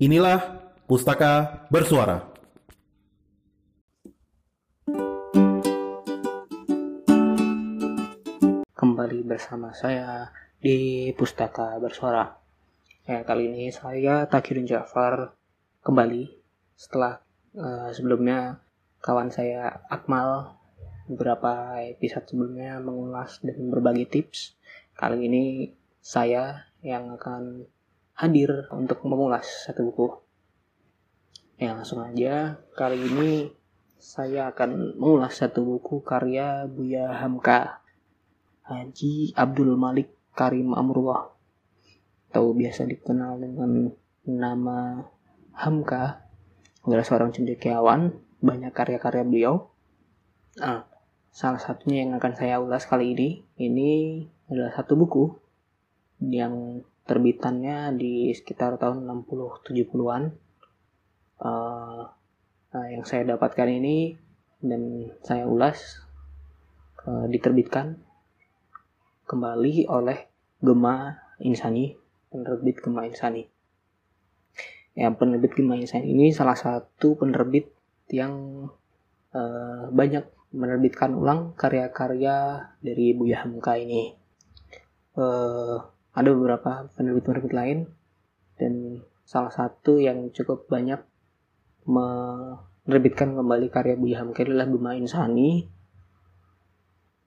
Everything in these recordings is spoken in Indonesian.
Inilah Pustaka Bersuara. Kembali bersama saya di Pustaka Bersuara. Ya, kali ini saya Takirin Jafar kembali setelah uh, sebelumnya kawan saya Akmal beberapa episode sebelumnya mengulas dan berbagi tips. Kali ini saya yang akan hadir untuk mengulas satu buku. Ya langsung aja, kali ini saya akan mengulas satu buku karya Buya Hamka Haji Abdul Malik Karim Amrullah. Atau biasa dikenal dengan nama Hamka. Adalah seorang cendekiawan. Banyak karya-karya beliau. Nah, salah satunya yang akan saya ulas kali ini ini adalah satu buku yang terbitannya di sekitar tahun 60-70-an. Uh, nah, yang saya dapatkan ini dan saya ulas uh, diterbitkan kembali oleh Gema Insani, penerbit Gema Insani. Ya, penerbit Gema Insani ini salah satu penerbit yang uh, banyak menerbitkan ulang karya-karya dari Buya Hamka ini. Uh, ada beberapa penerbit-penerbit lain dan salah satu yang cukup banyak menerbitkan kembali karya Buya Hamka adalah Buma Insani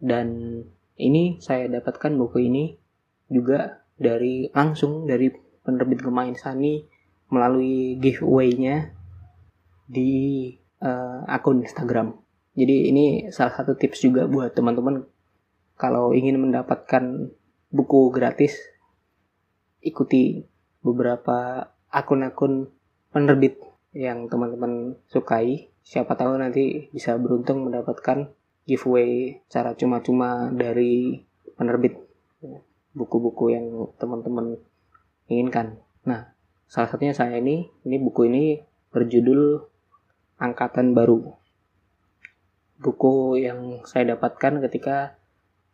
dan ini saya dapatkan buku ini juga dari langsung dari penerbit Gema Insani melalui giveaway-nya di uh, akun Instagram. Jadi ini salah satu tips juga buat teman-teman kalau ingin mendapatkan buku gratis ikuti beberapa akun-akun penerbit yang teman-teman sukai. Siapa tahu nanti bisa beruntung mendapatkan giveaway cara cuma-cuma dari penerbit buku-buku yang teman-teman inginkan. Nah, salah satunya saya ini, ini buku ini berjudul Angkatan Baru. Buku yang saya dapatkan ketika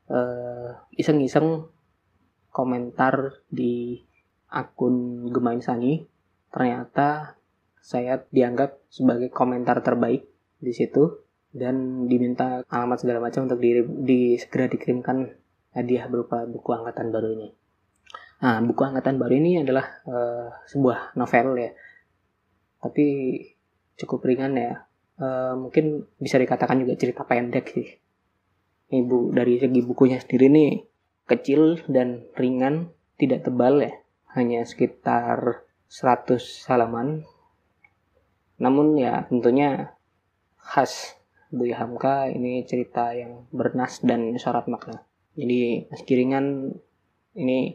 uh, iseng-iseng komentar di akun Gemain Sani, ternyata saya dianggap sebagai komentar terbaik di situ dan diminta alamat segala macam untuk di, di segera dikirimkan hadiah berupa buku angkatan baru ini. Nah, buku angkatan baru ini adalah uh, sebuah novel ya, tapi cukup ringan ya. Uh, mungkin bisa dikatakan juga cerita pendek sih. Ibu dari segi bukunya sendiri nih kecil dan ringan, tidak tebal ya, hanya sekitar 100 halaman. Namun ya tentunya khas Buya Hamka ini cerita yang bernas dan syarat makna. Jadi meski ringan ini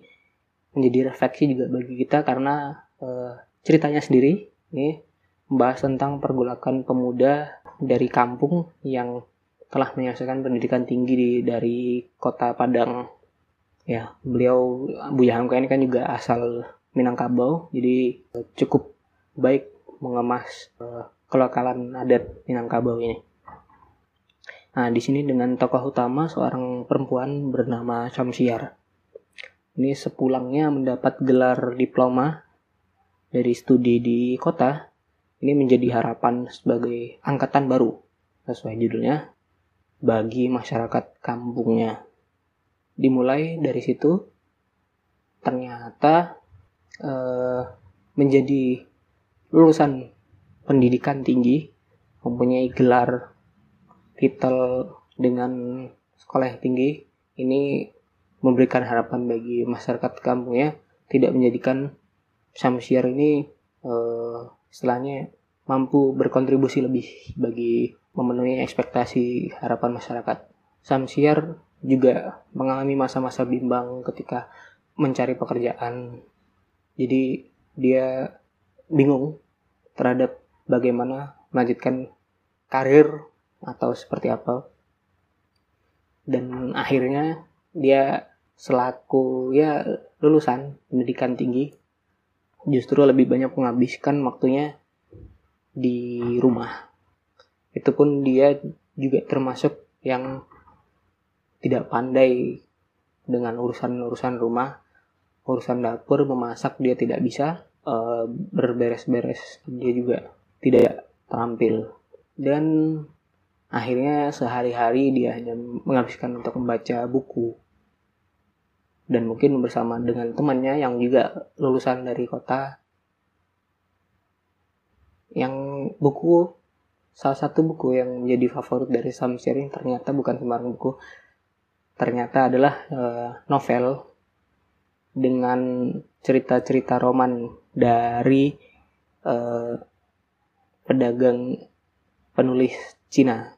menjadi refleksi juga bagi kita karena uh, ceritanya sendiri ini membahas tentang pergolakan pemuda dari kampung yang telah menyelesaikan pendidikan tinggi di, dari kota Padang ya beliau Buya Hamka ini kan juga asal Minangkabau jadi cukup baik mengemas uh, kelokalan adat Minangkabau ini. Nah di sini dengan tokoh utama seorang perempuan bernama Samsiar. Ini sepulangnya mendapat gelar diploma dari studi di kota, ini menjadi harapan sebagai angkatan baru sesuai judulnya bagi masyarakat kampungnya dimulai dari situ ternyata uh, menjadi lulusan pendidikan tinggi mempunyai gelar titel dengan sekolah yang tinggi ini memberikan harapan bagi masyarakat kampungnya tidak menjadikan Samsiar ini uh, istilahnya mampu berkontribusi lebih bagi memenuhi ekspektasi harapan masyarakat. Samsiar juga mengalami masa-masa bimbang ketika mencari pekerjaan. Jadi dia bingung terhadap bagaimana melanjutkan karir atau seperti apa. Dan akhirnya dia selaku ya lulusan pendidikan tinggi justru lebih banyak menghabiskan waktunya di rumah. Itu pun dia juga termasuk yang tidak pandai dengan urusan-urusan rumah, urusan dapur, memasak dia tidak bisa, uh, berberes-beres. Dia juga tidak tampil dan akhirnya sehari-hari dia hanya menghabiskan untuk membaca buku. Dan mungkin bersama dengan temannya yang juga lulusan dari kota yang buku salah satu buku yang menjadi favorit dari Sam Sharing ternyata bukan sembarang buku ternyata adalah uh, novel dengan cerita-cerita roman dari uh, pedagang penulis Cina.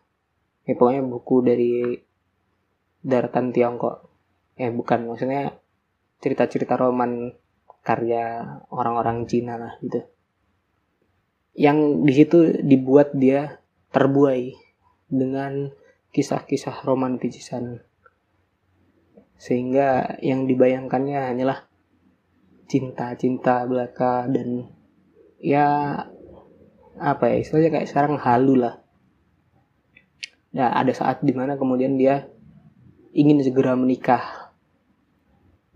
Ya pokoknya buku dari daratan Tiongkok. Eh bukan maksudnya cerita-cerita roman karya orang-orang Cina lah gitu. Yang di situ dibuat dia terbuai dengan kisah-kisah romantisisan sehingga yang dibayangkannya hanyalah cinta-cinta belaka dan ya apa ya istilahnya kayak sekarang halu lah ya ada saat di mana kemudian dia ingin segera menikah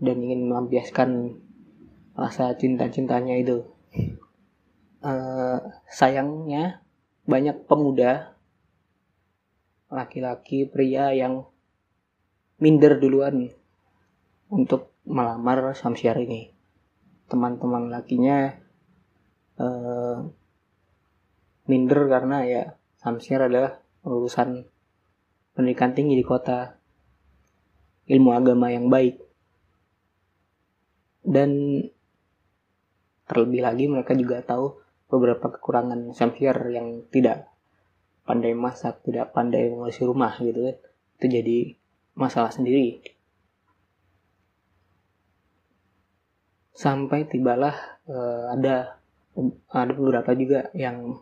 dan ingin melampiaskan rasa cinta-cintanya itu. Uh, sayangnya banyak pemuda laki-laki pria yang minder duluan untuk melamar Samsiar ini. Teman-teman lakinya uh, minder karena ya Samsiar adalah lulusan pendidikan tinggi di kota ilmu agama yang baik dan terlebih lagi mereka juga tahu beberapa kekurangan Samsier yang tidak pandai masak, tidak pandai mengurus rumah gitu kan. Itu jadi masalah sendiri. Sampai tibalah uh, ada ada beberapa juga yang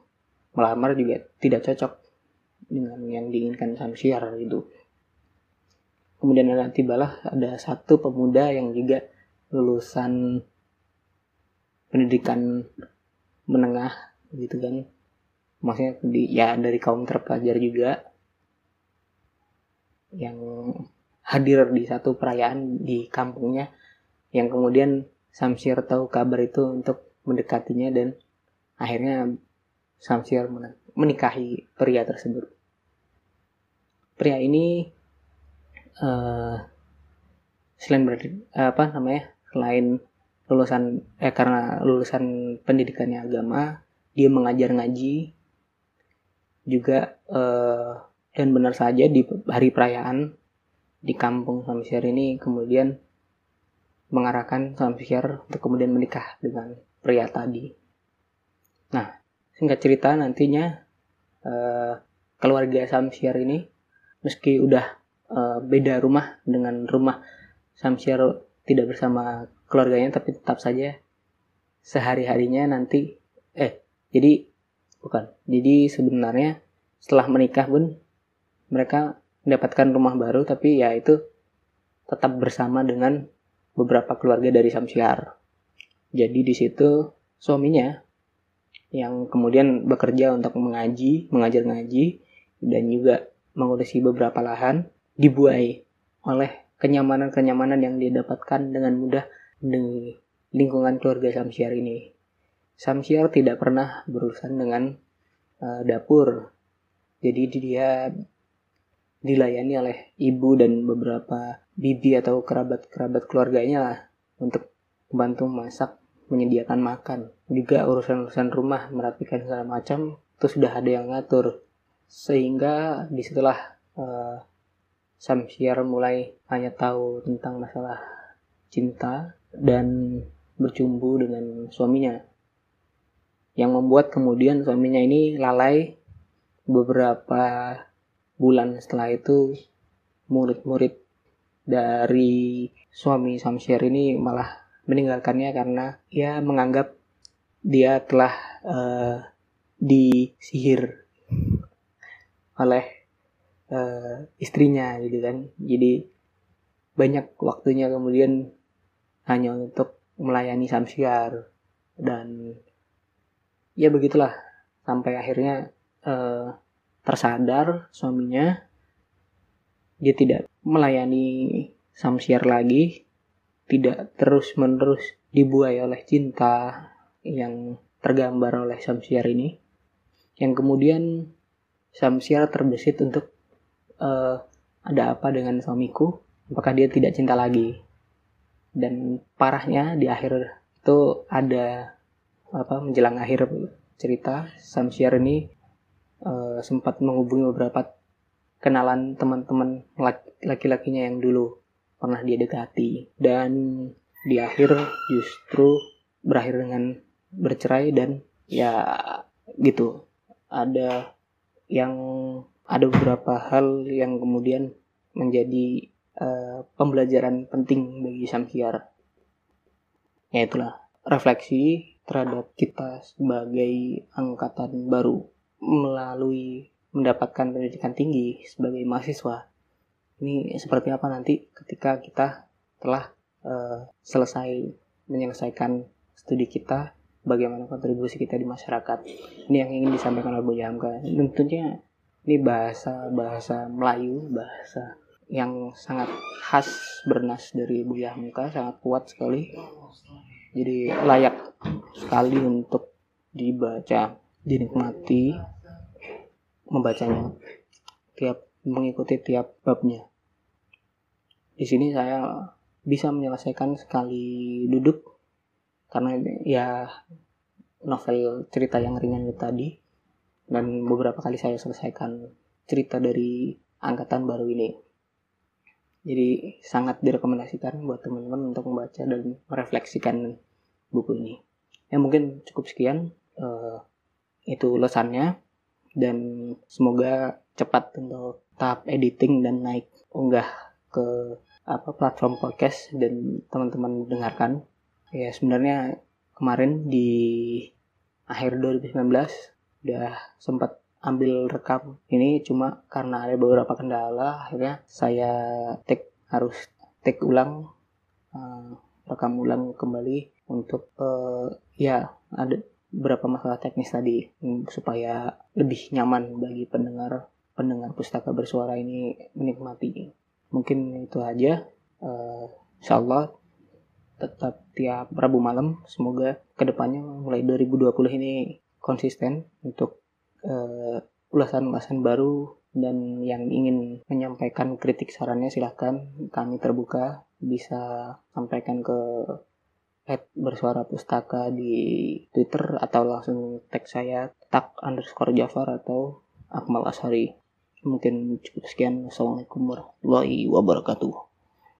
melamar juga tidak cocok dengan yang diinginkan Samsier gitu. Kemudian ada tibalah ada satu pemuda yang juga lulusan pendidikan menengah gitu kan maksudnya di ya dari kaum terpelajar juga yang hadir di satu perayaan di kampungnya yang kemudian Samsir tahu kabar itu untuk mendekatinya dan akhirnya Samsir menikahi pria tersebut. Pria ini uh, selain berarti apa namanya selain lulusan eh karena lulusan pendidikannya agama dia mengajar ngaji juga eh, dan benar saja di hari perayaan di kampung Samsiar ini kemudian mengarahkan Samsiar untuk kemudian menikah dengan pria tadi. Nah, singkat cerita nantinya eh, keluarga Samsiar ini meski udah eh, beda rumah dengan rumah Samsiar tidak bersama keluarganya tapi tetap saja sehari-harinya nanti eh jadi bukan jadi sebenarnya setelah menikah pun mereka mendapatkan rumah baru tapi ya itu tetap bersama dengan beberapa keluarga dari Samsiar. Jadi di situ suaminya yang kemudian bekerja untuk mengaji, mengajar ngaji dan juga mengurusi beberapa lahan dibuai oleh kenyamanan-kenyamanan yang dia dapatkan dengan mudah di lingkungan keluarga Samsiar ini. Samsiar tidak pernah berurusan dengan uh, dapur. Jadi dia dilayani oleh ibu dan beberapa bibi atau kerabat-kerabat keluarganya lah untuk membantu masak, menyediakan makan. Juga urusan-urusan rumah, merapikan segala macam itu sudah ada yang ngatur. Sehingga di situlah uh, Samsiar mulai hanya tahu tentang masalah cinta dan bercumbu dengan suaminya. Yang membuat kemudian suaminya ini lalai beberapa bulan setelah itu murid-murid dari suami Samsiar ini malah meninggalkannya karena ia menganggap dia telah uh, disihir oleh uh, istrinya gitu kan. Jadi banyak waktunya kemudian hanya untuk melayani Samsiar dan ya begitulah sampai akhirnya uh, tersadar suaminya dia tidak melayani Samsiar lagi tidak terus menerus dibuai oleh cinta yang tergambar oleh Samsiar ini. Yang kemudian Samsiar terbesit untuk uh, ada apa dengan suamiku? Apakah dia tidak cinta lagi? Dan parahnya di akhir itu ada apa menjelang akhir cerita Samsiar ini uh, sempat menghubungi beberapa kenalan teman-teman laki-lakinya yang dulu pernah dia dekati. Dan di akhir justru berakhir dengan bercerai dan ya gitu. Ada yang ada beberapa hal yang kemudian menjadi uh, pembelajaran penting bagi Samsiar ya itulah refleksi terhadap kita sebagai angkatan baru melalui mendapatkan pendidikan tinggi sebagai mahasiswa. Ini seperti apa nanti ketika kita telah uh, selesai menyelesaikan studi kita bagaimana kontribusi kita di masyarakat? Ini yang ingin disampaikan oleh Bu Hamka tentunya ini bahasa bahasa Melayu bahasa yang sangat khas bernas dari Bu Hamka sangat kuat sekali. Jadi layak sekali untuk dibaca dinikmati membacanya tiap mengikuti tiap babnya di sini saya bisa menyelesaikan sekali duduk karena ya novel cerita yang ringan itu tadi dan beberapa kali saya selesaikan cerita dari angkatan baru ini jadi sangat direkomendasikan buat teman-teman untuk membaca dan merefleksikan buku ini. Ya mungkin cukup sekian uh, itu lesannya dan semoga cepat untuk tahap editing dan naik unggah ke apa platform podcast dan teman-teman dengarkan. Ya sebenarnya kemarin di akhir 2019 udah sempat ambil rekam ini cuma karena ada beberapa kendala akhirnya saya take harus take ulang uh, rekam ulang kembali untuk uh, ya ada beberapa masalah teknis tadi um, supaya lebih nyaman bagi pendengar pendengar pustaka bersuara ini menikmati. Mungkin itu aja. Uh, insyaallah tetap tiap Rabu malam semoga ke depannya mulai 2020 ini konsisten untuk uh, ulasan-ulasan baru dan yang ingin menyampaikan kritik sarannya silahkan. Kami terbuka bisa sampaikan ke at bersuara pustaka di Twitter atau langsung tag saya tak underscore Jafar atau Akmal Ashari. Mungkin cukup sekian. Assalamualaikum warahmatullahi wabarakatuh